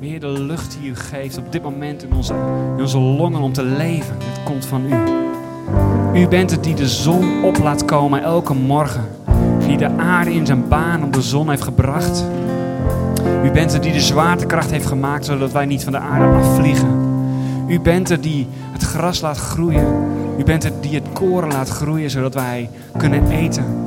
Heer, de lucht die u geeft op dit moment in onze, in onze longen om te leven, het komt van u. U bent het die de zon op laat komen elke morgen. Die de aarde in zijn baan om de zon heeft gebracht. U bent het die de zwaartekracht heeft gemaakt zodat wij niet van de aarde afvliegen. U bent het die het gras laat groeien. U bent het die het koren laat groeien zodat wij kunnen eten.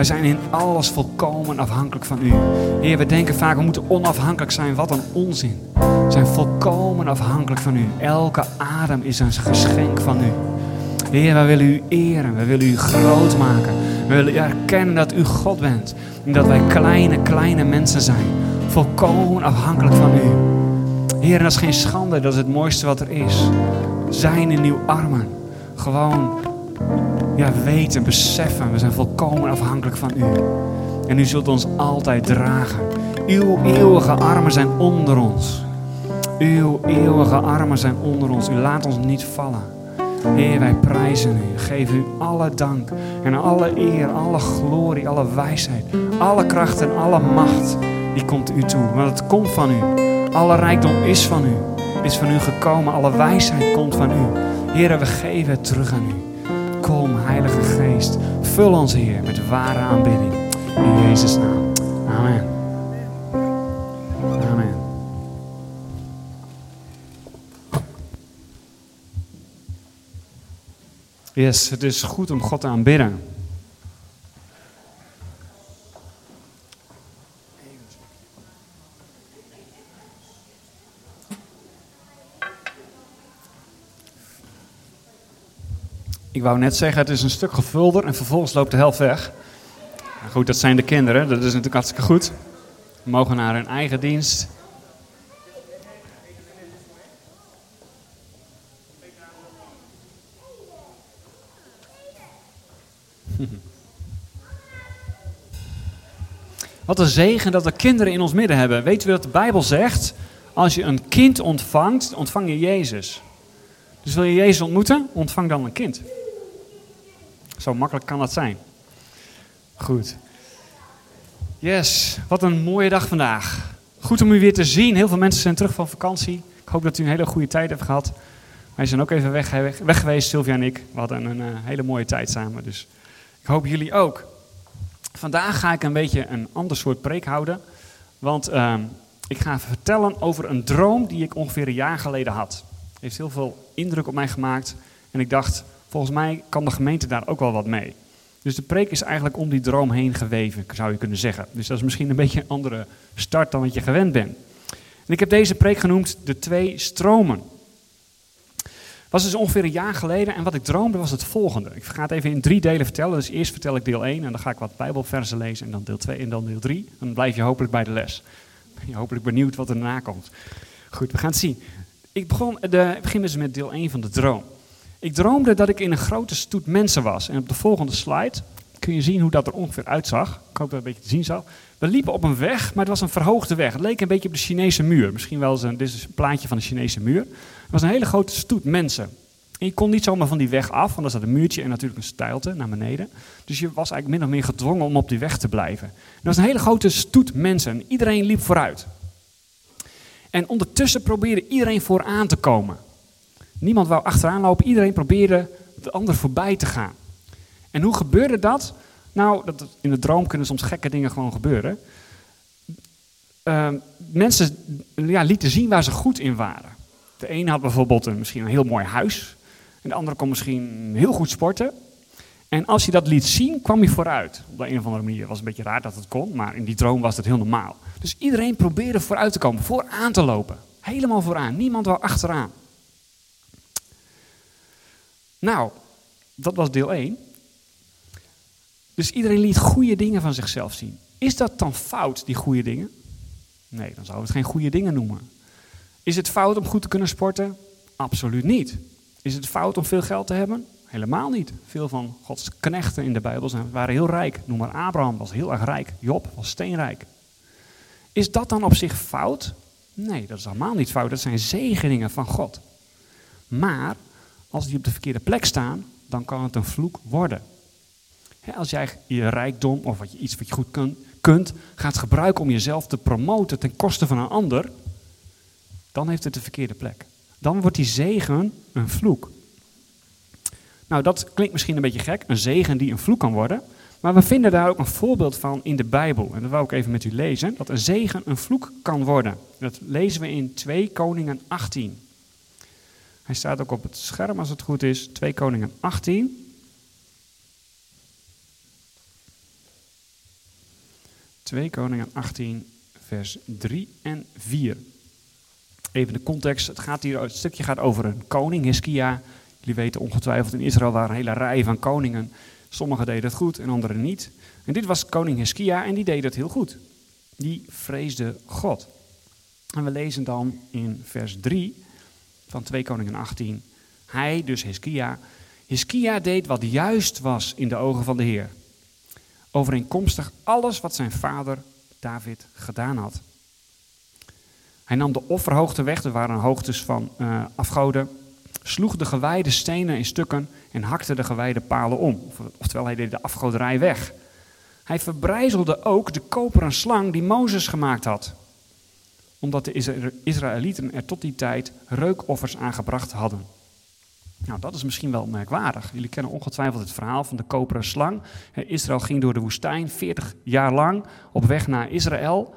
Wij zijn in alles volkomen afhankelijk van u. Heer, we denken vaak we moeten onafhankelijk zijn. Wat een onzin. We zijn volkomen afhankelijk van u. Elke adem is een geschenk van u. Heer, wij willen u eren. We willen u groot maken. We willen erkennen dat u God bent. En dat wij kleine, kleine mensen zijn. Volkomen afhankelijk van u. Heer, dat is geen schande. Dat is het mooiste wat er is. Zijn in uw armen. Gewoon ja, weten, beseffen. We zijn volkomen afhankelijk van u. En u zult ons altijd dragen. Uw eeuwige armen zijn onder ons. Uw eeuwige armen zijn onder ons. U laat ons niet vallen. Heer, wij prijzen u. Geef u alle dank en alle eer, alle glorie, alle wijsheid, alle kracht en alle macht. Die komt u toe. Want het komt van u. Alle rijkdom is van u. Is van u gekomen. Alle wijsheid komt van u. Heer, we geven het terug aan u. Kom, Heilige Geest. Vul ons, Heer, met ware aanbidding. In Jezus' naam. Amen. Amen. Yes, het is goed om God te aanbidden. Ik wou net zeggen, het is een stuk gevulder en vervolgens loopt de helft weg. Goed, dat zijn de kinderen, dat is natuurlijk hartstikke goed. Mogen naar hun eigen dienst. Wat een zegen dat we kinderen in ons midden hebben. Weet u wat de Bijbel zegt? Als je een kind ontvangt, ontvang je Jezus. Dus wil je Jezus ontmoeten? Ontvang dan een kind. Zo makkelijk kan dat zijn. Goed. Yes, wat een mooie dag vandaag. Goed om u weer te zien. Heel veel mensen zijn terug van vakantie. Ik hoop dat u een hele goede tijd hebt gehad. Wij zijn ook even weg, weg, geweest, Sylvia en ik. We hadden een, uh, hele mooie tijd samen. Dus ik hoop jullie ook. Vandaag ga ik een beetje een ander soort preek houden. Want uh, ik ga vertellen over een droom die ik ongeveer een jaar geleden had. Heeft heel veel indruk op mij gemaakt. En ik dacht, volgens mij kan de gemeente daar ook wel wat mee. Dus de preek is eigenlijk om die droom heen geweven, zou je kunnen zeggen. Dus dat is misschien een beetje een andere start dan wat je gewend bent. En ik heb deze preek genoemd De Twee Stromen. was dus ongeveer een jaar geleden en wat ik droomde was het volgende. Ik ga het even in drie delen vertellen. Dus eerst vertel ik deel 1 en dan ga ik wat bijbelversen lezen en dan deel 2 en dan deel 3. Dan blijf je hopelijk bij de les. Ben je hopelijk benieuwd wat er daarna komt. Goed, we gaan het zien. Ik, begon de, ik begin dus met deel 1 van de droom. Ik droomde dat ik in een grote stoet mensen was. En op de volgende slide kun je zien hoe dat er ongeveer uitzag. Ik hoop dat een beetje te zien zal. We liepen op een weg, maar het was een verhoogde weg. Het leek een beetje op de Chinese muur. Misschien wel eens een, dit is een plaatje van de Chinese muur. Het was een hele grote stoet mensen. En je kon niet zomaar van die weg af, want er zat een muurtje en natuurlijk een steilte naar beneden. Dus je was eigenlijk min of meer gedwongen om op die weg te blijven. Er was een hele grote stoet mensen en iedereen liep vooruit. En ondertussen probeerde iedereen vooraan te komen. Niemand wou achteraan lopen, iedereen probeerde de ander voorbij te gaan. En hoe gebeurde dat? Nou, dat, in de droom kunnen soms gekke dingen gewoon gebeuren. Uh, mensen ja, lieten zien waar ze goed in waren. De een had bijvoorbeeld misschien een heel mooi huis. En de andere kon misschien heel goed sporten. En als je dat liet zien, kwam je vooruit. Op de een of andere manier. Het was een beetje raar dat het kon, maar in die droom was het heel normaal. Dus iedereen probeerde vooruit te komen, vooraan te lopen. Helemaal vooraan. Niemand wou achteraan. Nou, dat was deel 1. Dus iedereen liet goede dingen van zichzelf zien. Is dat dan fout, die goede dingen? Nee, dan zouden we het geen goede dingen noemen. Is het fout om goed te kunnen sporten? Absoluut niet. Is het fout om veel geld te hebben? Helemaal niet. Veel van Gods knechten in de Bijbel zijn, waren heel rijk. Noem maar Abraham, was heel erg rijk. Job was steenrijk. Is dat dan op zich fout? Nee, dat is allemaal niet fout. Dat zijn zegeningen van God. Maar als die op de verkeerde plek staan, dan kan het een vloek worden. als jij je rijkdom of wat je, iets wat je goed kunt, gaat gebruiken om jezelf te promoten ten koste van een ander, dan heeft het de verkeerde plek. Dan wordt die zegen een vloek. Nou, dat klinkt misschien een beetje gek, een zegen die een vloek kan worden. Maar we vinden daar ook een voorbeeld van in de Bijbel. En dat wou ik even met u lezen. Dat een zegen een vloek kan worden. Dat lezen we in 2 Koningen 18. Hij staat ook op het scherm als het goed is. 2 Koningen 18. 2 Koningen 18, vers 3 en 4. Even de context. Het, gaat hier, het stukje gaat over een koning, Hiskia. Jullie weten ongetwijfeld, in Israël waren een hele rij van koningen. Sommigen deden het goed en anderen niet. En dit was koning Hiskia en die deed het heel goed. Die vreesde God. En we lezen dan in vers 3 van 2 Koningen 18. Hij, dus Hiskia, Hiskia deed wat juist was in de ogen van de Heer. Overeenkomstig alles wat zijn vader David gedaan had. Hij nam de offerhoogte weg, er waren hoogtes van uh, afgoden, sloeg de gewijde stenen in stukken en hakte de gewijde palen om. Oftewel, hij deed de afgoderij weg. Hij verbrijzelde ook de koperen slang die Mozes gemaakt had. Omdat de Israëlieten er tot die tijd reukoffers aangebracht hadden. Nou, dat is misschien wel merkwaardig. Jullie kennen ongetwijfeld het verhaal van de koperen slang. Israël ging door de woestijn 40 jaar lang op weg naar Israël.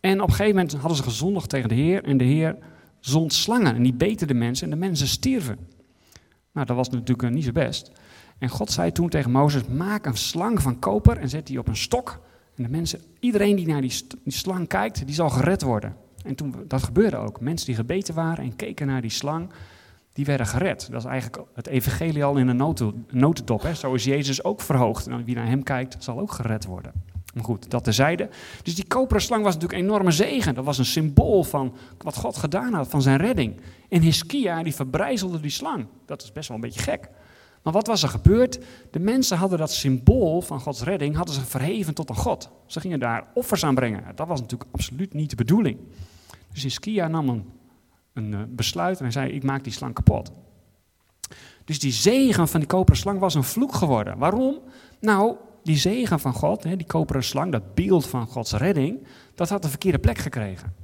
En op een gegeven moment hadden ze gezondigd tegen de Heer. En de Heer zond slangen. En die beten de mensen en de mensen stierven. Nou, dat was natuurlijk niet zo best. En God zei toen tegen Mozes: Maak een slang van koper en zet die op een stok. En de mensen, iedereen die naar die, die slang kijkt, die zal gered worden. En toen, dat gebeurde ook. Mensen die gebeten waren en keken naar die slang, die werden gered. Dat is eigenlijk het evangelie al in een notendop. Hè. Zo is Jezus ook verhoogd. En wie naar hem kijkt, zal ook gered worden. Maar goed, dat terzijde. Dus die koperen slang was natuurlijk een enorme zegen. Dat was een symbool van wat God gedaan had, van zijn redding. En Hiskia, die verbrijzelde die slang. Dat is best wel een beetje gek. Maar wat was er gebeurd? De mensen hadden dat symbool van Gods redding hadden ze verheven tot een God. Ze gingen daar offers aan brengen. Dat was natuurlijk absoluut niet de bedoeling. Dus Hiskia nam een, een eh, besluit en hij zei, ik maak die slang kapot. Dus die zegen van die koperen slang was een vloek geworden. Waarom? Nou, die zegen van God, die koperen slang, dat beeld van Gods redding, dat had de verkeerde plek gekregen.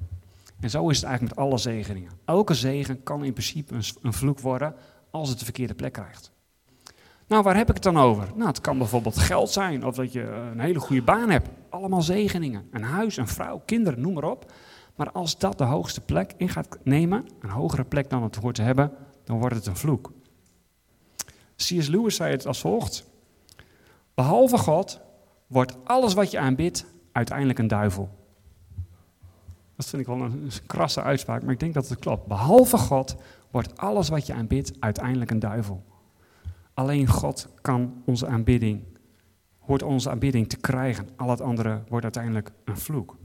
En zo is het eigenlijk met alle zegeningen. Elke zegen kan in principe een vloek worden als het de verkeerde plek krijgt. Nou, waar heb ik het dan over? Nou, het kan bijvoorbeeld geld zijn of dat je een hele goede baan hebt. Allemaal zegeningen. Een huis, een vrouw, kinderen, noem maar op. Maar als dat de hoogste plek in gaat nemen, een hogere plek dan het hoort te hebben, dan wordt het een vloek. C.S. Lewis zei het als volgt. Behalve God wordt alles wat je aanbidt uiteindelijk een duivel. Dat vind ik wel een, krasse uitspraak, maar ik denk dat het klopt. Behalve God wordt alles wat je aanbidt uiteindelijk een duivel. Alleen God kan onze aanbidding, hoort onze aanbidding te krijgen. Al het andere wordt uiteindelijk een vloek.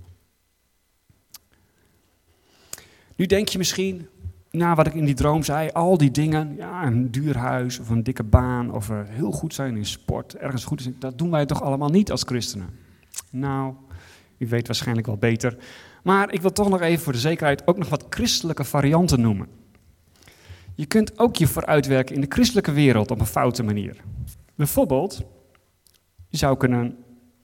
Nu denk je misschien, na wat ik in die droom zei, al die dingen, ja, een duur huis of een dikke baan of uh, heel goed zijn in sport, ergens goed zijn, dat doen wij toch allemaal niet als christenen? Nou, u weet waarschijnlijk wel beter. Maar ik wil toch nog even voor de zekerheid ook nog wat christelijke varianten noemen. Je kunt ook je vooruitwerken in de christelijke wereld op een foute manier. Bijvoorbeeld, je zou kunnen,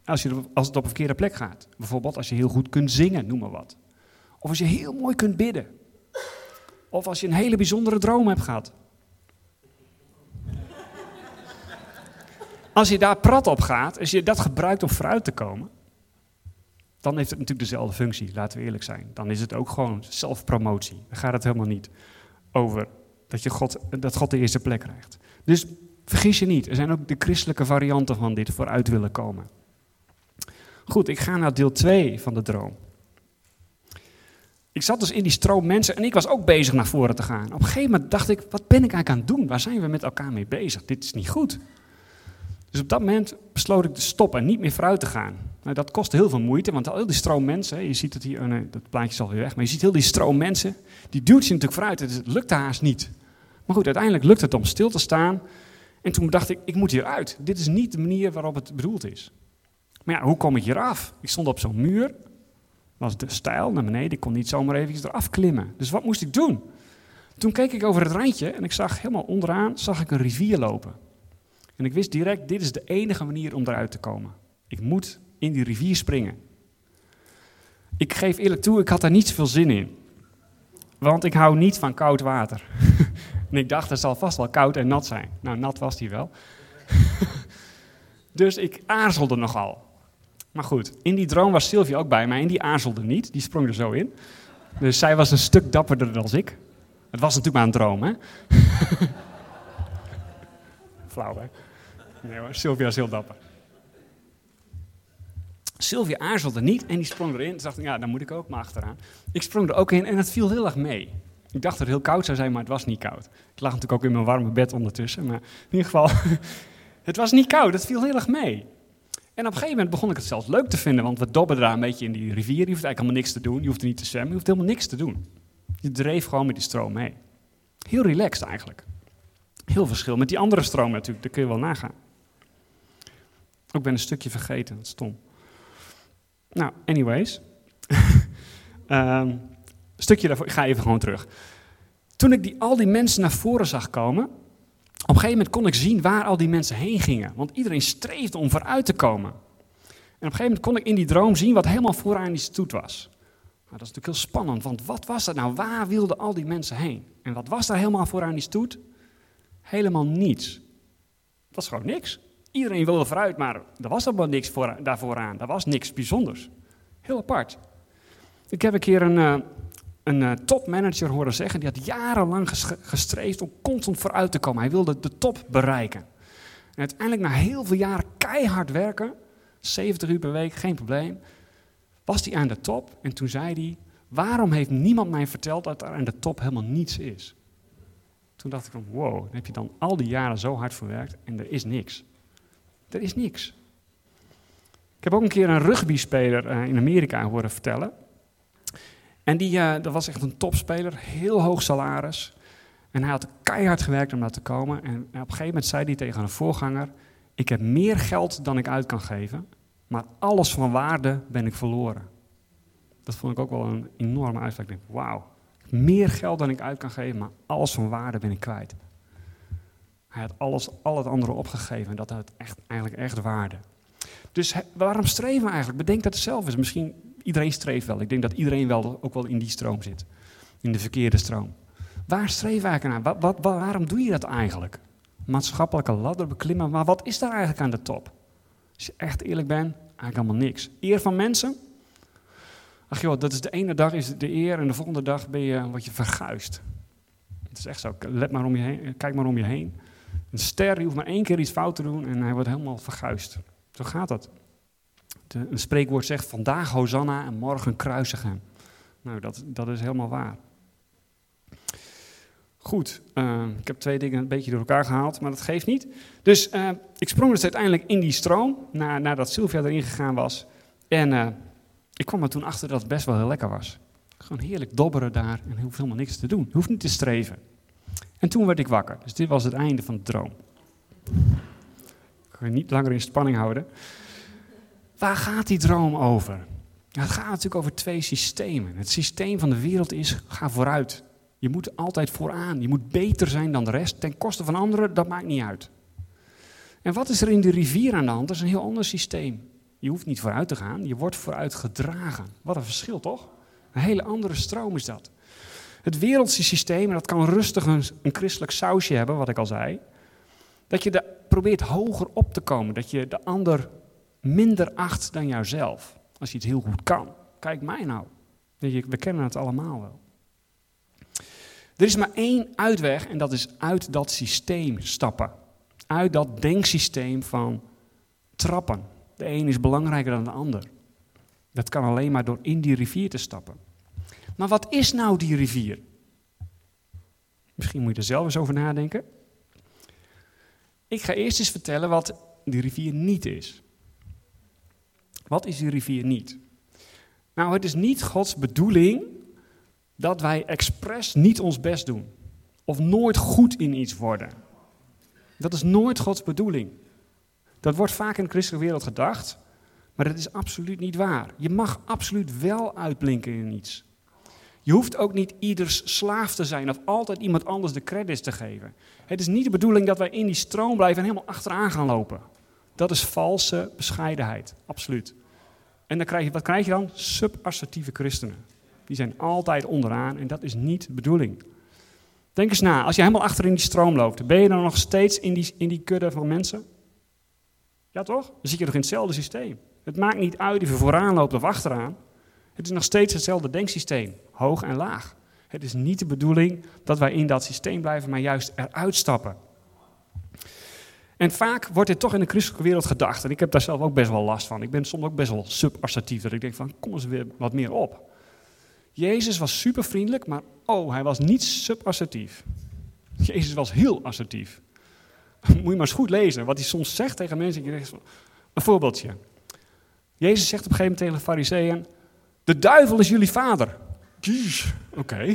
als, je, als het op een verkeerde plek gaat, bijvoorbeeld als je heel goed kunt zingen, noem maar wat. Of als je heel mooi kunt bidden. Of als je een hele bijzondere droom hebt gehad. Als je daar prat op gaat, als je dat gebruikt om vooruit te komen, dan heeft het natuurlijk dezelfde functie, laten we eerlijk zijn. Dan is het ook gewoon zelfpromotie. Dan gaat het helemaal niet over dat, je God, dat God de eerste plek krijgt. Dus vergis je niet, er zijn ook de christelijke varianten van dit vooruit willen komen. Goed, ik ga naar deel 2 van de droom. Ik zat dus in die stroom mensen en ik was ook bezig naar voren te gaan. Op een gegeven moment dacht ik, wat ben ik eigenlijk aan het doen? Waar zijn we met elkaar mee bezig? Dit is niet goed. Dus op dat moment besloot ik te stoppen en niet meer vooruit te gaan. Nou, dat kost heel veel moeite, want al die stroom mensen, je ziet het hier, oh nee, dat plaatje is alweer weg, maar je ziet heel die stroom mensen, die duwt je natuurlijk vooruit. Het lukt haast niet. Maar goed, uiteindelijk lukt het om stil te staan. En toen dacht ik, ik moet hieruit. Dit is niet de manier waarop het bedoeld is. Maar ja, hoe kom ik hier af? Ik stond op zo'n muur, was de stijl naar beneden, ik kon niet zomaar even eraf klimmen. Dus wat moest ik doen? Toen keek ik over het randje en ik zag helemaal onderaan zag ik een rivier lopen. En ik wist direct, dit is de enige manier om eruit te komen. Ik moet in die rivier springen. Ik geef eerlijk toe, ik had daar niet zoveel zin in. Want ik hou niet van koud water. en ik dacht, het zal vast wel koud en nat zijn. Nou, nat was die wel. dus ik aarzelde nogal. Maar goed, in die droom was Sylvia ook bij mij en die aarzelde niet. Die sprong er zo in. Dus zij was een stuk dapperder dan ik. Het was natuurlijk maar een droom, hè? Flauw, hè? Nee hoor, Sylvia is heel dapper. Sylvia aarzelde niet en die sprong erin. Toen dacht ja, dan moet ik ook maar achteraan. Ik sprong er ook in en het viel heel erg mee. Ik dacht dat het heel koud zou zijn, maar het was niet koud. Ik lag natuurlijk ook in mijn warme bed ondertussen. Maar in ieder geval, het was niet koud, het viel heel erg mee. En op een gegeven moment begon ik het zelfs leuk te vinden, want we dobben daar een beetje in die rivier. Je hoeft eigenlijk helemaal niks te doen, je hoeft er niet te zwemmen, je hoeft helemaal niks te doen. Je dreef gewoon met die stroom mee. Heel relaxed eigenlijk. Heel verschil met die andere stroom natuurlijk, daar kun je wel nagaan. Ik ben een stukje vergeten, dat is stom. Nou, anyways. um, stukje daarvoor, ik ga even gewoon terug. Toen ik die, al die mensen naar voren zag komen, op een gegeven moment kon ik zien waar al die mensen heen gingen. Want iedereen streefde om vooruit te komen. En op een gegeven moment kon ik in die droom zien wat helemaal vooraan die stoet was. Nou, dat is natuurlijk heel spannend, want wat was dat nou? Waar wilden al die mensen heen? En wat was daar helemaal vooraan die stoet? Helemaal niets. Dat was gewoon niks. Iedereen wilde vooruit, maar er was helemaal niks voor, daarvoor aan. Er was niks bijzonders. Heel apart. Ik heb een keer een, uh, een uh, topmanager horen zeggen, die had jarenlang gestreefd om constant vooruit te komen. Hij wilde de top bereiken. En uiteindelijk, na heel veel jaren keihard werken, 70 uur per week, geen probleem, was hij aan de top. En toen zei hij, waarom heeft niemand mij verteld dat er aan de top helemaal niets is? Toen dacht ik wow, heb je dan al die jaren zo hard voor gewerkt en er is niks. Er is niks. Ik heb ook een keer een rugbyspeler uh, in Amerika horen vertellen. En die, uh, dat was echt een topspeler, heel hoog salaris. En hij had keihard gewerkt om daar te komen. En op een gegeven moment zei hij tegen een voorganger: Ik heb meer geld dan ik uit kan geven, maar alles van waarde ben ik verloren. Dat vond ik ook wel een enorme uitspraak. Ik Wauw, meer geld dan ik uit kan geven, maar alles van waarde ben ik kwijt. Hij had alles, al het andere opgegeven en dat had echt, eigenlijk echt waarde. Dus waarom streven we eigenlijk? Bedenk dat het zelf is. Misschien iedereen streeft wel. Ik denk dat iedereen wel, ook wel in die stroom zit. In de verkeerde stroom. Waar streven we eigenlijk naar? Wat, wat, waarom doe je dat eigenlijk? Maatschappelijke ladder beklimmen, maar wat is daar eigenlijk aan de top? Als je echt eerlijk bent, eigenlijk allemaal niks. Eer van mensen? Ach joh, dat is de ene dag is de eer en de volgende dag ben je, word je verguisd. Het is echt zo. Let maar om je heen, kijk maar om je heen. Een ster die hoeft maar één keer iets fout te doen en hij wordt helemaal verguisd. Zo gaat dat. De, een spreekwoord zegt vandaag Hosanna en morgen kruisigen. Nou, dat, dat is helemaal waar. Goed, uh, ik heb twee dingen een beetje door elkaar gehaald, maar dat geeft niet. Dus uh, ik sprong dus uiteindelijk in die stroom, na, nadat Sylvia erin gegaan was. En uh, ik kwam er toen achter dat het best wel heel lekker was. Gewoon heerlijk dobberen daar en hoeft helemaal niks te doen. Je hoeft niet te streven. En toen werd ik wakker. Dus dit was het einde van de droom. Ik je niet langer in spanning houden. Waar gaat die droom over? het gaat natuurlijk over twee systemen. Het systeem van de wereld is: ga vooruit. Je moet altijd vooraan. Je moet beter zijn dan de rest. Ten koste van anderen, dat maakt niet uit. En wat is er in de rivier aan de hand? Dat is een heel ander systeem. Je hoeft niet vooruit te gaan, je wordt vooruit gedragen. Wat een verschil toch? Een hele andere stroom is dat. Het wereldse systeem, en dat kan rustig een, een christelijk sausje hebben, wat ik al zei. Dat je probeert hoger op te komen. Dat je de ander minder acht dan jouzelf. Als je het heel goed kan. Kijk mij nou. We kennen het allemaal wel. Er is maar één uitweg en dat is uit dat systeem stappen. Uit dat denksysteem van trappen. De een is belangrijker dan de ander. Dat kan alleen maar door in die rivier te stappen. Maar wat is nou die rivier? Misschien moet je er zelf eens over nadenken. Ik ga eerst eens vertellen wat die rivier niet is. Wat is die rivier niet? Nou, het is niet Gods bedoeling dat wij expres niet ons best doen. Of nooit goed in iets worden. Dat is nooit Gods bedoeling. Dat wordt vaak in de christelijke wereld gedacht, maar dat is absoluut niet waar. Je mag absoluut wel uitblinken in iets. Je hoeft ook niet ieders slaaf te zijn of altijd iemand anders de credits te geven. Het is niet de bedoeling dat wij in die stroom blijven en helemaal achteraan gaan lopen. Dat is valse bescheidenheid, absoluut. En dan krijg je, wat krijg je dan? Subassertieve christenen. Die zijn altijd onderaan en dat is niet de bedoeling. Denk eens na, als je helemaal achter in die stroom loopt, ben je dan nog steeds in die, in die kudde van mensen? Ja toch? Dan zit je nog in hetzelfde systeem. Het maakt niet uit of je vooraan loopt of achteraan. Het is nog steeds hetzelfde denksysteem, hoog en laag. Het is niet de bedoeling dat wij in dat systeem blijven, maar juist eruit stappen. En vaak wordt dit toch in de christelijke wereld gedacht. En ik heb daar zelf ook best wel last van. Ik ben soms ook best wel subassertief. Dat ik denk van, kom eens weer wat meer op. Jezus was super vriendelijk, maar oh, hij was niet subassertief. Jezus was heel assertief. Moet je maar eens goed lezen wat hij soms zegt tegen mensen. Een voorbeeldje. Jezus zegt op een gegeven moment tegen de fariseeën, de duivel is jullie vader. Oké,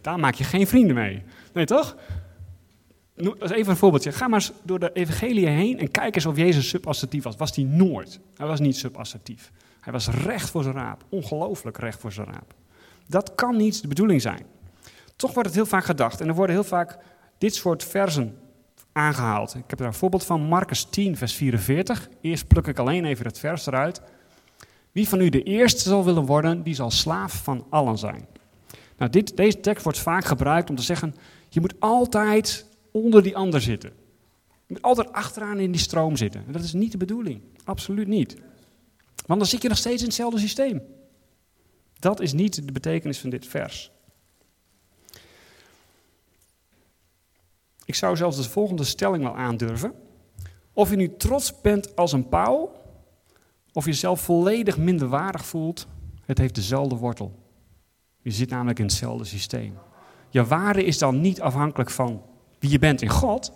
daar maak je geen vrienden mee. Nee toch? Is even een voorbeeldje. Ga maar eens door de evangelie heen en kijk eens of Jezus subassertief was. Was hij nooit. Hij was niet subassertief. Hij was recht voor zijn raap. Ongelooflijk recht voor zijn raap. Dat kan niet de bedoeling zijn. Toch wordt het heel vaak gedacht. En er worden heel vaak dit soort versen aangehaald. Ik heb daar een voorbeeld van, Marcus 10, vers 44. Eerst pluk ik alleen even het vers eruit. Wie van u de eerste zal willen worden, die zal slaaf van allen zijn. Nou, dit, deze tekst wordt vaak gebruikt om te zeggen, je moet altijd onder die ander zitten. Je moet altijd achteraan in die stroom zitten. En dat is niet de bedoeling. Absoluut niet. Want dan zit je nog steeds in hetzelfde systeem. Dat is niet de betekenis van dit vers. Ik zou zelfs de volgende stelling wel aandurven. Of je nu trots bent als een pauw, of je jezelf volledig minderwaardig voelt, het heeft dezelfde wortel. Je zit namelijk in hetzelfde systeem. Je waarde is dan niet afhankelijk van wie je bent in God,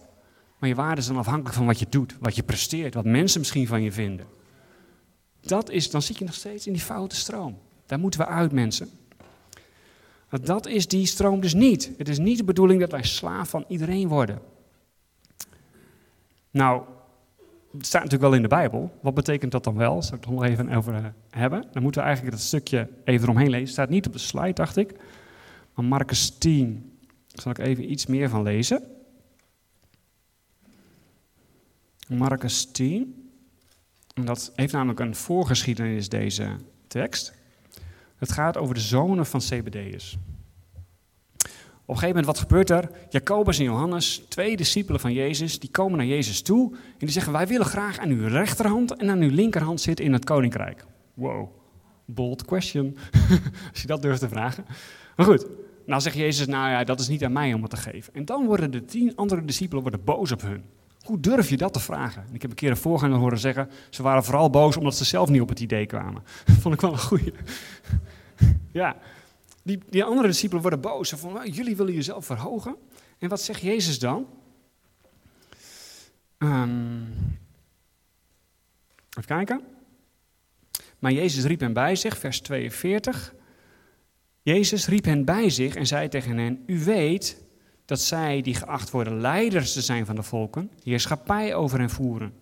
maar je waarde is dan afhankelijk van wat je doet, wat je presteert, wat mensen misschien van je vinden. Dat is, dan zit je nog steeds in die foute stroom. Daar moeten we uit, mensen. Dat is die stroom dus niet. Het is niet de bedoeling dat wij slaaf van iedereen worden. Nou, staat natuurlijk wel in de Bijbel. Wat betekent dat dan wel? Zal ik het nog even over eh, hebben? Dan moeten we eigenlijk dat stukje even eromheen lezen. Het staat niet op de slide, dacht ik. Maar Marcus 10, zal ik even iets meer van lezen. Marcus 10. En dat heeft namelijk een voorgeschiedenis, deze tekst. Het gaat over de zonen van Zebedeus. Op een gegeven moment, wat gebeurt er? Jacobus en Johannes, twee discipelen van Jezus, die komen naar Jezus toe en die zeggen: Wij willen graag aan uw rechterhand en aan uw linkerhand zitten in het koninkrijk. Wow, bold question, als je dat durft te vragen. Maar goed, nou zegt Jezus: Nou ja, dat is niet aan mij om het te geven. En dan worden de tien andere discipelen worden boos op hun. Hoe durf je dat te vragen? ik heb een keer een voorganger horen zeggen: Ze waren vooral boos omdat ze zelf niet op het idee kwamen. Vond ik wel een goeie. ja, die, die andere discipelen worden boos. Van, jullie willen jezelf verhogen. En wat zegt Jezus dan? Um, even kijken. Maar Jezus riep hen bij zich, vers 42. Jezus riep hen bij zich en zei tegen hen: U weet dat zij, die geacht worden leiders te zijn van de volken, heerschappij over hen voeren.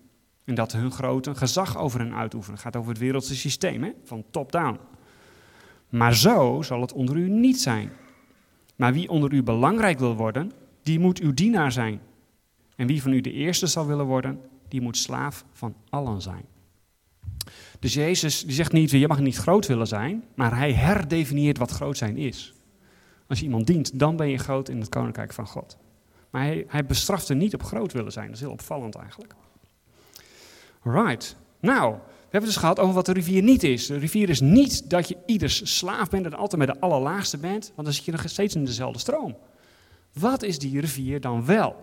En dat hun grote gezag over hen uitoefenen. Het gaat over het wereldse systeem, hè? van top-down. Maar zo zal het onder u niet zijn. Maar wie onder u belangrijk wil worden, die moet uw dienaar zijn. En wie van u de eerste zal willen worden, die moet slaaf van allen zijn. Dus Jezus die zegt niet, je mag niet groot willen zijn, maar hij herdefinieert wat groot zijn is. Als je iemand dient, dan ben je groot in het koninkrijk van God. Maar hij, hij bestraft er niet op groot willen zijn. Dat is heel opvallend eigenlijk. Right. Nou, we hebben het dus gehad over wat de rivier niet is. De rivier is niet dat je ieders slaaf bent en altijd met de allerlaagste bent, want dan zit je nog steeds in dezelfde stroom. Wat is die rivier dan wel?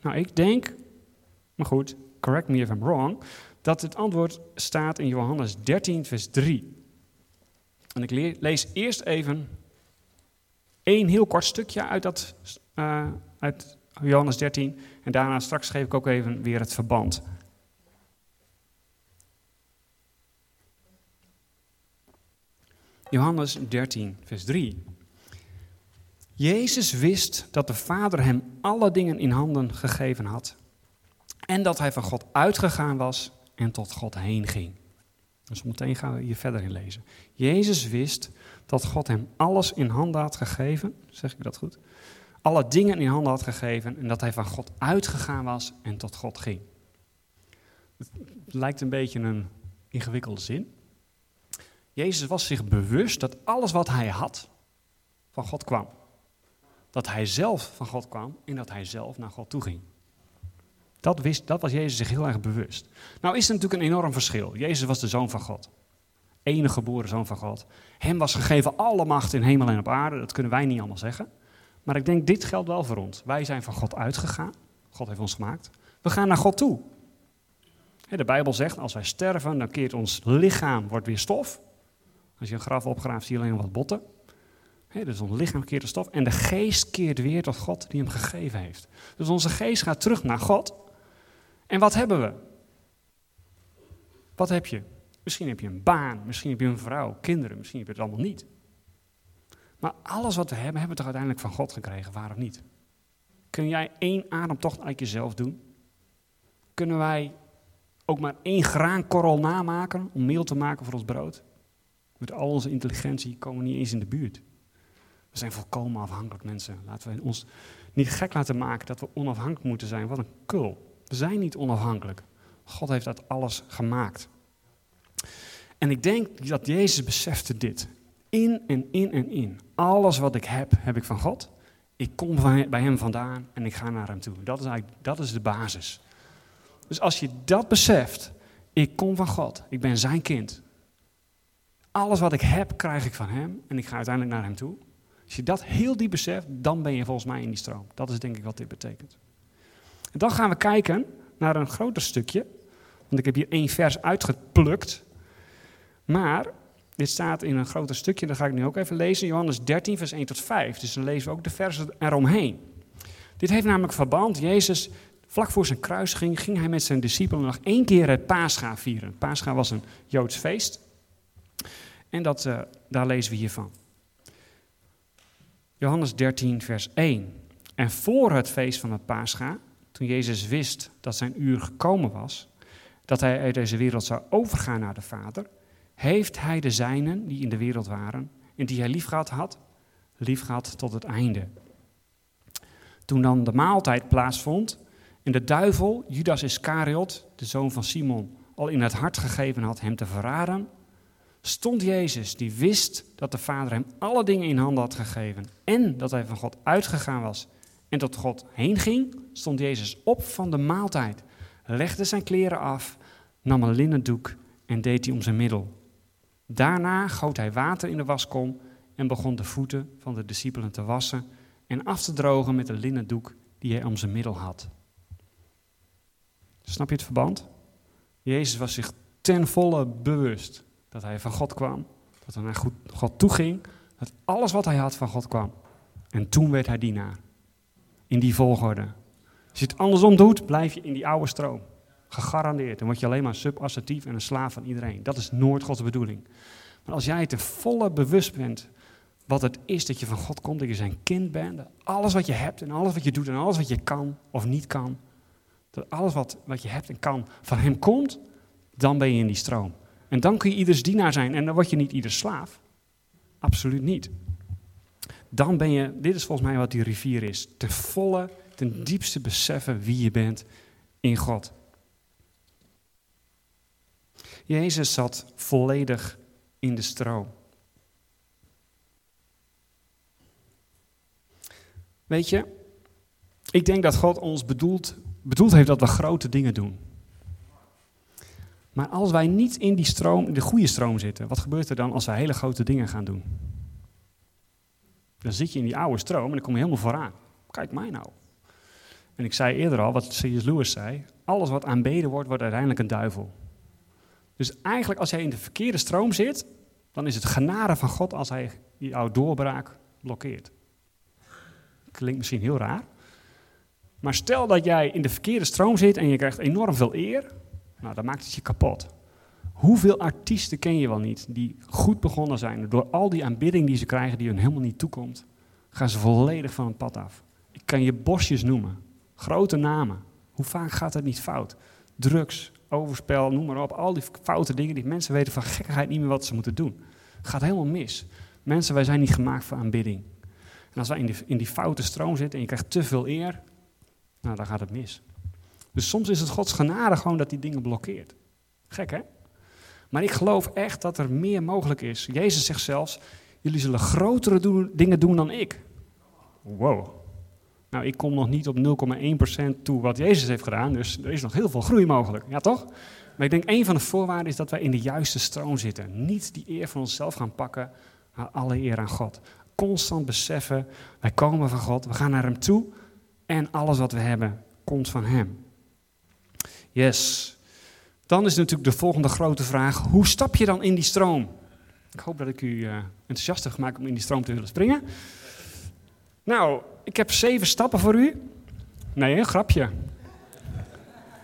Nou, ik denk, maar goed, correct me if I'm wrong, dat het antwoord staat in Johannes 13, vers 3. En ik lees eerst even één heel kort stukje uit, dat, uh, uit Johannes 13 en daarna straks geef ik ook even weer het verband. Johannes 13, vers 3. Jezus wist dat de Vader hem alle dingen in handen gegeven had. En dat hij van God uitgegaan was en tot God heen ging. Dus meteen gaan we hier verder in lezen. Jezus wist dat God hem alles in handen had gegeven. Zeg ik dat goed? Alle dingen in handen had gegeven en dat hij van God uitgegaan was en tot God ging. Het lijkt een beetje een ingewikkelde zin. Jezus was zich bewust dat alles wat hij had van God kwam. Dat hij zelf van God kwam en dat hij zelf naar God toe ging. Dat, wist, dat was Jezus zich heel erg bewust. Nou is er natuurlijk een enorm verschil. Jezus was de zoon van God. Enige geboren zoon van God. Hem was gegeven alle macht in hemel en op aarde. Dat kunnen wij niet allemaal zeggen. Maar ik denk, dit geldt wel voor ons. Wij zijn van God uitgegaan. God heeft ons gemaakt. We gaan naar God toe. De Bijbel zegt, als wij sterven, dan keert ons lichaam, wordt weer stof. Als je een graf opgraaft, zie je alleen wat botten. dus ons lichaam keert de stof. En de geest keert weer tot God die hem gegeven heeft. Dus onze geest gaat terug naar God. En wat hebben we? Wat heb je? Misschien heb je een baan, misschien heb je een vrouw, kinderen, misschien heb je het allemaal niet. Maar alles wat we hebben, hebben we toch uiteindelijk van God gekregen, waar of niet? Kun jij één ademtocht uit jezelf doen? Kunnen wij ook maar één graankorrel namaken om meel te maken voor ons brood? Met al onze intelligentie komen we niet eens in de buurt. We zijn volkomen afhankelijk mensen. Laten we ons niet gek laten maken dat we onafhankelijk moeten zijn. Wat een kul. We zijn niet onafhankelijk. God heeft dat alles gemaakt. En ik denk dat Jezus besefte dit. In en in en in. Alles wat ik heb, heb ik van God. Ik kom bij Hem vandaan en ik ga naar Hem toe. Dat is eigenlijk dat is de basis. Dus als je dat beseft, ik kom van God, ik ben Zijn kind. Alles wat ik heb, krijg ik van Hem en ik ga uiteindelijk naar Hem toe. Als je dat heel diep beseft, dan ben je volgens mij in die stroom. Dat is denk ik wat dit betekent. En dan gaan we kijken naar een groter stukje. Want ik heb hier één vers uitgeplukt. Maar dit staat in een groter stukje, dat ga ik nu ook even lezen. Johannes 13, vers 1 tot 5. Dus dan lezen we ook de versen eromheen. Dit heeft namelijk verband. Jezus, vlak voor zijn kruising, ging hij met zijn discipelen nog één keer het Pascha vieren. Pascha was een Joods feest. En dat, uh, daar lezen we hiervan. Johannes 13, vers 1. En voor het feest van het Pascha, toen Jezus wist dat zijn uur gekomen was, dat hij uit deze wereld zou overgaan naar de Vader, heeft hij de zijnen die in de wereld waren en die hij liefgehad had, liefgehad tot het einde. Toen dan de maaltijd plaatsvond en de duivel, Judas Iscariot, de zoon van Simon, al in het hart gegeven had hem te verraden, stond Jezus, die wist dat de Vader hem alle dingen in handen had gegeven en dat hij van God uitgegaan was en tot God heen ging, stond Jezus op van de maaltijd, legde zijn kleren af, nam een linnen doek en deed die om zijn middel. Daarna goot hij water in de waskom en begon de voeten van de discipelen te wassen en af te drogen met een linnen doek die hij om zijn middel had. Snap je het verband? Jezus was zich ten volle bewust dat hij van God kwam, dat hij naar God toe ging, dat alles wat hij had van God kwam. En toen werd hij dienaar. In die volgorde. Als je het andersom doet, blijf je in die oude stroom. Gegarandeerd. Dan word je alleen maar subassertief en een slaaf van iedereen. Dat is nooit Gods bedoeling. Maar als jij te volle bewust bent wat het is dat je van God komt, dat je zijn kind bent, dat alles wat je hebt en alles wat je doet en alles wat je kan of niet kan, dat alles wat, wat je hebt en kan van Hem komt, dan ben je in die stroom. En dan kun je ieders dienaar zijn en dan word je niet ieders slaaf. Absoluut niet. Dan ben je, dit is volgens mij wat die rivier is, te volle, ten diepste beseffen wie je bent in God. Jezus zat volledig in de stroom. Weet je, ik denk dat God ons bedoeld, bedoeld heeft dat we grote dingen doen. Maar als wij niet in die stroom, de goede stroom zitten, wat gebeurt er dan als wij hele grote dingen gaan doen? Dan zit je in die oude stroom en dan kom je helemaal vooraan. Kijk mij nou. En ik zei eerder al, wat C.S. Lewis zei, alles wat aanbeden wordt, wordt uiteindelijk een duivel. Dus eigenlijk als jij in de verkeerde stroom zit, dan is het genade van God als hij jouw doorbraak blokkeert. Klinkt misschien heel raar. Maar stel dat jij in de verkeerde stroom zit en je krijgt enorm veel eer, nou, dan maakt het je kapot. Hoeveel artiesten ken je wel niet die goed begonnen zijn, door al die aanbidding die ze krijgen die hun helemaal niet toekomt, gaan ze volledig van het pad af. Ik kan je bosjes noemen, grote namen. Hoe vaak gaat het niet fout? Drugs, overspel, noem maar op. Al die foute dingen die mensen weten van gekkigheid niet meer wat ze moeten doen. Gaat helemaal mis. Mensen, wij zijn niet gemaakt voor aanbidding. En als wij in die, in die foute stroom zitten en je krijgt te veel eer, nou dan gaat het mis. Dus soms is het Gods genade gewoon dat die dingen blokkeert. Gek hè? Maar ik geloof echt dat er meer mogelijk is. Jezus zegt zelfs, jullie zullen grotere dingen doen dan ik. Wow. Nou, ik kom nog niet op 0,1% toe wat Jezus heeft gedaan, dus er is nog heel veel groei mogelijk. Ja, toch? Maar ik denk, een van de voorwaarden is dat wij in de juiste stroom zitten. Niet die eer van onszelf gaan pakken, maar alle eer aan God. Constant beseffen, wij komen van God, we gaan naar Hem toe en alles wat we hebben komt van Hem. Yes. Dan is natuurlijk de volgende grote vraag, hoe stap je dan in die stroom? Ik hoop dat ik u uh, enthousiast heb gemaakt om in die stroom te willen springen. Nou, ik heb zeven stappen voor u. Nee, een grapje.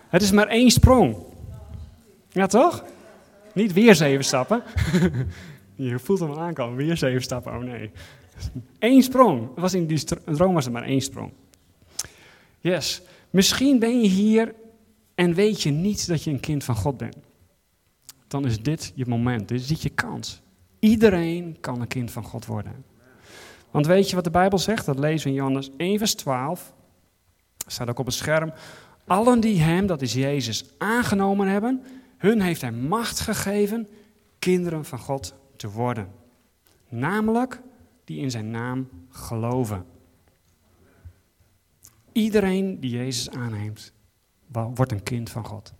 Het is maar één sprong. Ja, toch? Niet weer zeven stappen. Je voelt hem aankomen, weer zeven stappen. Oh nee. Eén sprong. Was in die droom was het maar één sprong. Yes. Misschien ben je hier en weet je niet dat je een kind van God bent. Dan is dit je moment, dit is dit je kans. Iedereen kan een kind van God worden. Want weet je wat de Bijbel zegt? Dat lezen we in Johannes 1, vers 12. staat ook op het scherm. Allen die hem, dat is Jezus, aangenomen hebben, hun heeft hij macht gegeven kinderen van God te worden. Namelijk die in zijn naam geloven. Iedereen die Jezus aanneemt, wordt een kind van God.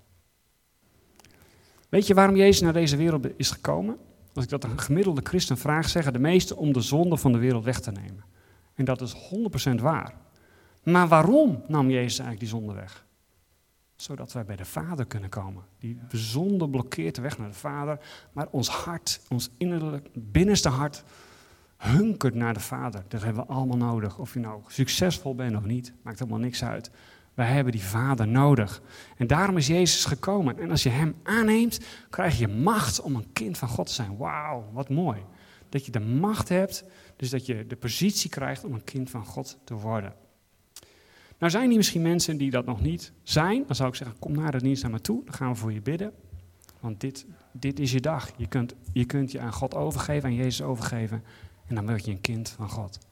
Weet je waarom Jezus naar deze wereld is gekomen? Als ik dat een gemiddelde christen vraag, zeggen de meesten om de zonde van de wereld weg te nemen. En dat is 100% waar. Maar waarom nam Jezus eigenlijk die zonde weg? Zodat wij bij de Vader kunnen komen. Die zonde blokkeert de weg naar de Vader, maar ons hart, ons innerlijk, binnenste hart, hunkert naar de Vader. Dat hebben we allemaal nodig. Of je nou succesvol bent of niet, maakt helemaal niks uit. Wij hebben die Vader nodig. En daarom is Jezus gekomen. En als je Hem aanneemt, krijg je macht om een kind van God te zijn. Wauw, wat mooi. Dat je de macht hebt, dus dat je de positie krijgt om een kind van God te worden. Nou zijn er misschien mensen die dat nog niet zijn. Dan zou ik zeggen, kom naar de dienst naar me toe. Dan gaan we voor je bidden. Want dit, dit is je dag. Je kunt, je kunt je aan God overgeven, aan Jezus overgeven. En dan word je een kind van God.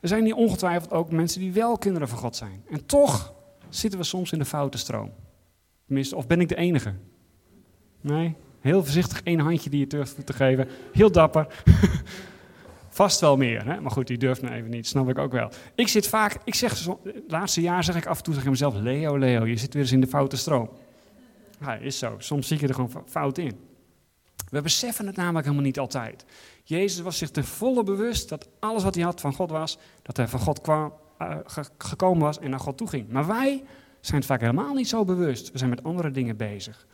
Er zijn hier ongetwijfeld ook mensen die wel kinderen van God zijn. En toch zitten we soms in de foute stroom. Tenminste, of ben ik de enige? Nee, heel voorzichtig één handje die je durft te geven. Heel dapper. Vast wel meer, hè? maar goed, die durft me even niet, snap ik ook wel. Ik zit vaak, ik zeg, het laatste jaar zeg ik af en toe tegen mezelf, Leo, Leo, je zit weer eens in de foute stroom. Ja, is zo. Soms zie je er gewoon fout in. We beseffen het namelijk helemaal niet altijd. Jezus was zich ten volle bewust dat alles wat hij had van God was, dat hij van God kwam, uh, gekomen was en naar God toe ging. Maar wij zijn het vaak helemaal niet zo bewust. We zijn met andere dingen bezig.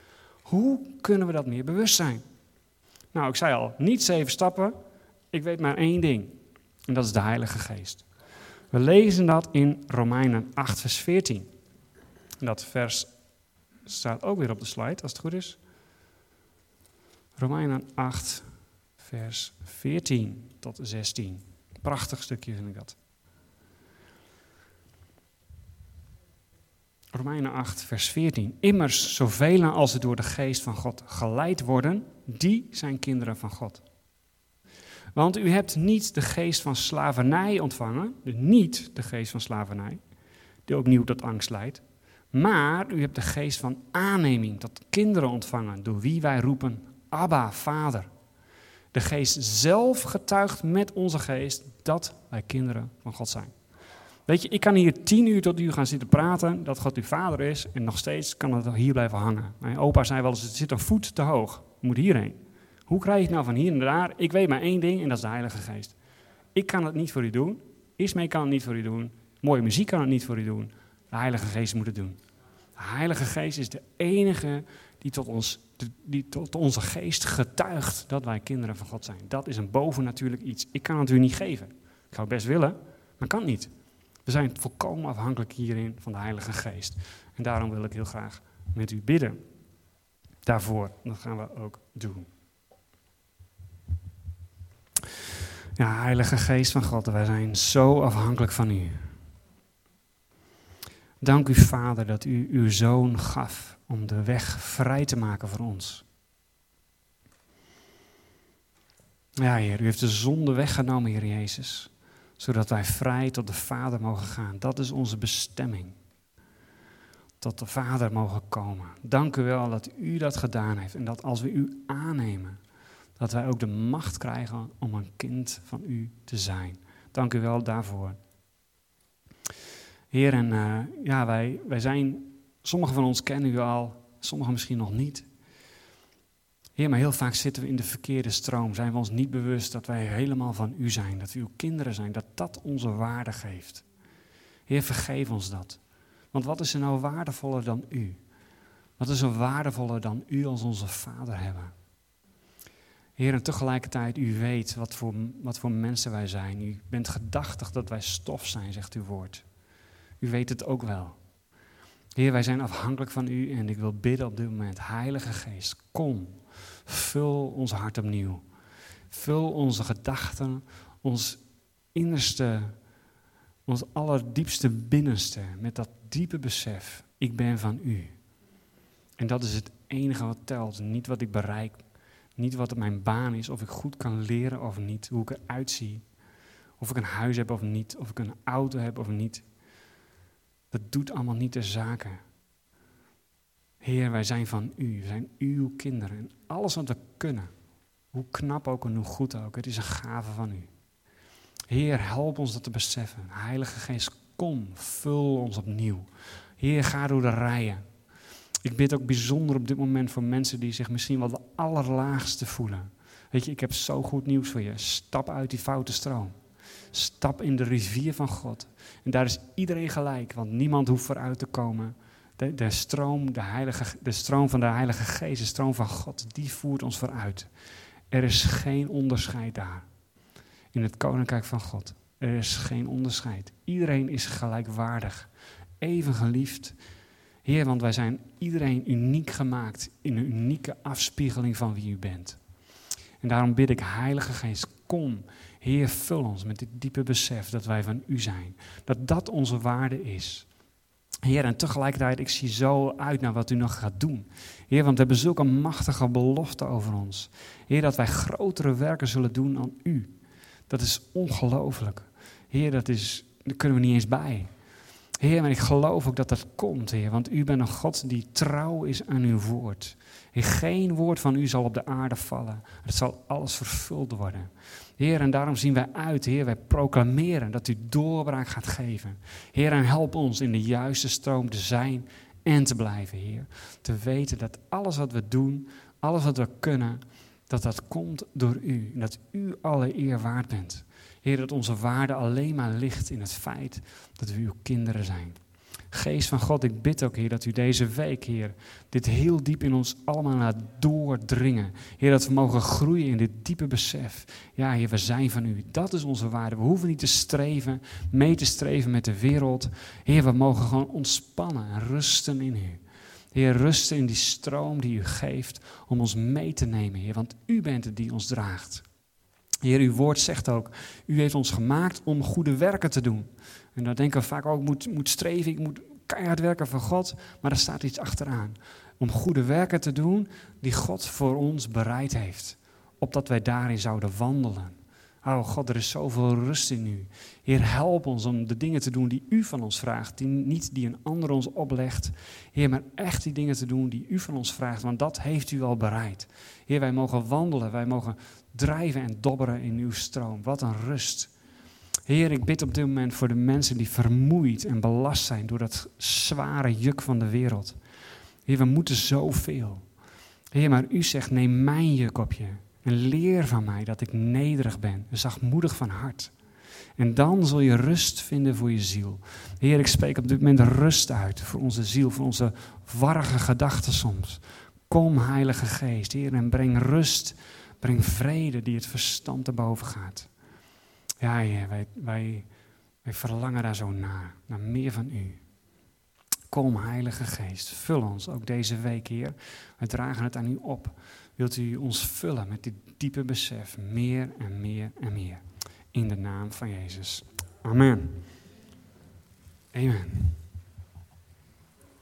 Hoe kunnen we dat meer bewust zijn? Nou, ik zei al, niet zeven stappen. Ik weet maar één ding. En dat is de Heilige Geest. We lezen dat in Romeinen 8, vers 14. Dat vers staat ook weer op de slide, als het goed is. Romeinen 8, vers 14 tot 16. Prachtig stukje vind ik dat. Romeinen 8, vers 14. Immers, zoveel als ze door de geest van God geleid worden, die zijn kinderen van God. Want u hebt niet de geest van slavernij ontvangen, dus niet de geest van slavernij, die opnieuw tot angst leidt, maar u hebt de geest van aanneming, tot kinderen ontvangen, door wie wij roepen, Abba, Vader. De geest zelf getuigt met onze geest dat wij kinderen van God zijn. Weet je, ik kan hier tien uur tot u gaan zitten praten dat God uw vader is en nog steeds kan het hier blijven hangen. Mijn opa zei wel eens, het zit een voet te hoog, moet hierheen. Hoe krijg je het nou van hier naar daar? Ik weet maar één ding en dat is de Heilige Geest. Ik kan het niet voor u doen, Ismee kan het niet voor u doen, mooie muziek kan het niet voor u doen. De Heilige Geest moet het doen. De Heilige Geest is de enige die tot, ons, die tot onze geest getuigt dat wij kinderen van God zijn. Dat is een bovennatuurlijk iets. Ik kan het u niet geven. Ik zou het best willen, maar kan niet. We zijn volkomen afhankelijk hierin van de Heilige Geest. En daarom wil ik heel graag met u bidden. Daarvoor, dat gaan we ook doen. Ja, Heilige Geest van God, wij zijn zo afhankelijk van u. Dank u, Vader, dat u uw zoon gaf om de weg vrij te maken voor ons. Ja, Heer, u heeft de zonde weggenomen, Heer Jezus, zodat wij vrij tot de Vader mogen gaan. Dat is onze bestemming. tot de Vader mogen komen. Dank u wel dat u dat gedaan heeft en dat als we u aannemen, dat wij ook de macht krijgen om een kind van u te zijn. Dank u wel daarvoor. Heer, en uh, ja, wij, wij zijn, sommigen van ons kennen u al, sommigen misschien nog niet. Heer, maar heel vaak zitten we in de verkeerde stroom. Zijn we ons niet bewust dat wij helemaal van u zijn, dat we uw kinderen zijn, dat dat onze waarde geeft. Heer, vergeef ons dat. Want wat is er nou waardevoller dan u? Wat is er waardevoller dan u als onze vader hebben? Heer, en tegelijkertijd, u weet wat voor, wat voor mensen wij zijn. U bent gedachtig dat wij stof zijn, zegt uw woord. U weet het ook wel. Heer, wij zijn afhankelijk van u en ik wil bidden op dit moment. Heilige Geest, kom, vul ons hart opnieuw. Vul onze gedachten, ons innerste, ons allerdiepste binnenste met dat diepe besef. Ik ben van u. En dat is het enige wat telt. Niet wat ik bereik, niet wat mijn baan is, of ik goed kan leren of niet, hoe ik eruit zie. Of ik een huis heb of niet, of ik een auto heb of niet. Dat doet allemaal niet de zaken. Heer, wij zijn van u, we zijn uw kinderen. En alles wat we kunnen, hoe knap ook en hoe goed ook, het is een gave van u. Heer, help ons dat te beseffen. Heilige Geest, kom, vul ons opnieuw. Heer, ga door de rijen. Ik bid ook bijzonder op dit moment voor mensen die zich misschien wel de allerlaagste voelen. Weet je, ik heb zo goed nieuws voor je. Stap uit die foute stroom. Stap in de rivier van God. En daar is iedereen gelijk, want niemand hoeft vooruit te komen. De, stroom, de, heilige, de stroom van de Heilige Geest, de stroom van God, die voert ons vooruit. Er is geen onderscheid daar. In het koninkrijk van God. Er is geen onderscheid. Iedereen is gelijkwaardig. Even geliefd. Heer, want wij zijn iedereen uniek gemaakt in een unieke afspiegeling van wie u bent. En daarom bid ik, Heilige Geest, kom. Heer, vul ons met dit diepe besef dat wij van u zijn. Dat dat onze waarde is. Heer, en tegelijkertijd, ik zie zo uit naar wat u nog gaat doen. Heer, want we hebben zulke machtige belofte over ons. Heer, dat wij grotere werken zullen doen dan u. Dat is ongelooflijk. Heer, dat is, daar kunnen we niet eens bij. Heer, maar ik geloof ook dat dat komt, Heer, want u bent een God die trouw is aan uw woord. Geen woord van u zal op de aarde vallen. Het zal alles vervuld worden. Heer, en daarom zien wij uit, Heer, wij proclameren dat u doorbraak gaat geven. Heer, en help ons in de juiste stroom te zijn en te blijven, Heer. Te weten dat alles wat we doen, alles wat we kunnen, dat dat komt door u. En dat u alle eer waard bent. Heer, dat onze waarde alleen maar ligt in het feit dat we uw kinderen zijn. Geest van God, ik bid ook, Heer, dat u deze week, Heer, dit heel diep in ons allemaal laat doordringen. Heer, dat we mogen groeien in dit diepe besef. Ja, Heer, we zijn van u. Dat is onze waarde. We hoeven niet te streven, mee te streven met de wereld. Heer, we mogen gewoon ontspannen en rusten in u. Heer, rusten in die stroom die u geeft om ons mee te nemen, Heer, want u bent het die ons draagt. Heer, uw woord zegt ook, u heeft ons gemaakt om goede werken te doen. En dan denken we vaak ook, ik moet, moet streven, ik moet keihard werken voor God, maar er staat iets achteraan. Om goede werken te doen die God voor ons bereid heeft, opdat wij daarin zouden wandelen. Oh God, er is zoveel rust in u. Heer, help ons om de dingen te doen die u van ons vraagt. Die, niet die een ander ons oplegt. Heer, maar echt die dingen te doen die u van ons vraagt. Want dat heeft u al bereid. Heer, wij mogen wandelen. Wij mogen drijven en dobberen in uw stroom. Wat een rust. Heer, ik bid op dit moment voor de mensen die vermoeid en belast zijn door dat zware juk van de wereld. Heer, we moeten zoveel. Heer, maar u zegt, neem mijn juk op je. En leer van mij dat ik nederig ben en zachtmoedig van hart. En dan zul je rust vinden voor je ziel. Heer, ik spreek op dit moment rust uit voor onze ziel, voor onze warrige gedachten soms. Kom, Heilige Geest, Heer, en breng rust, breng vrede die het verstand erboven gaat. Ja, Heer, wij, wij, wij verlangen daar zo naar, naar meer van U. Kom, Heilige Geest, vul ons ook deze week, Heer. We dragen het aan U op. Wilt u ons vullen met dit diepe besef, meer en meer en meer. In de naam van Jezus. Amen. Amen.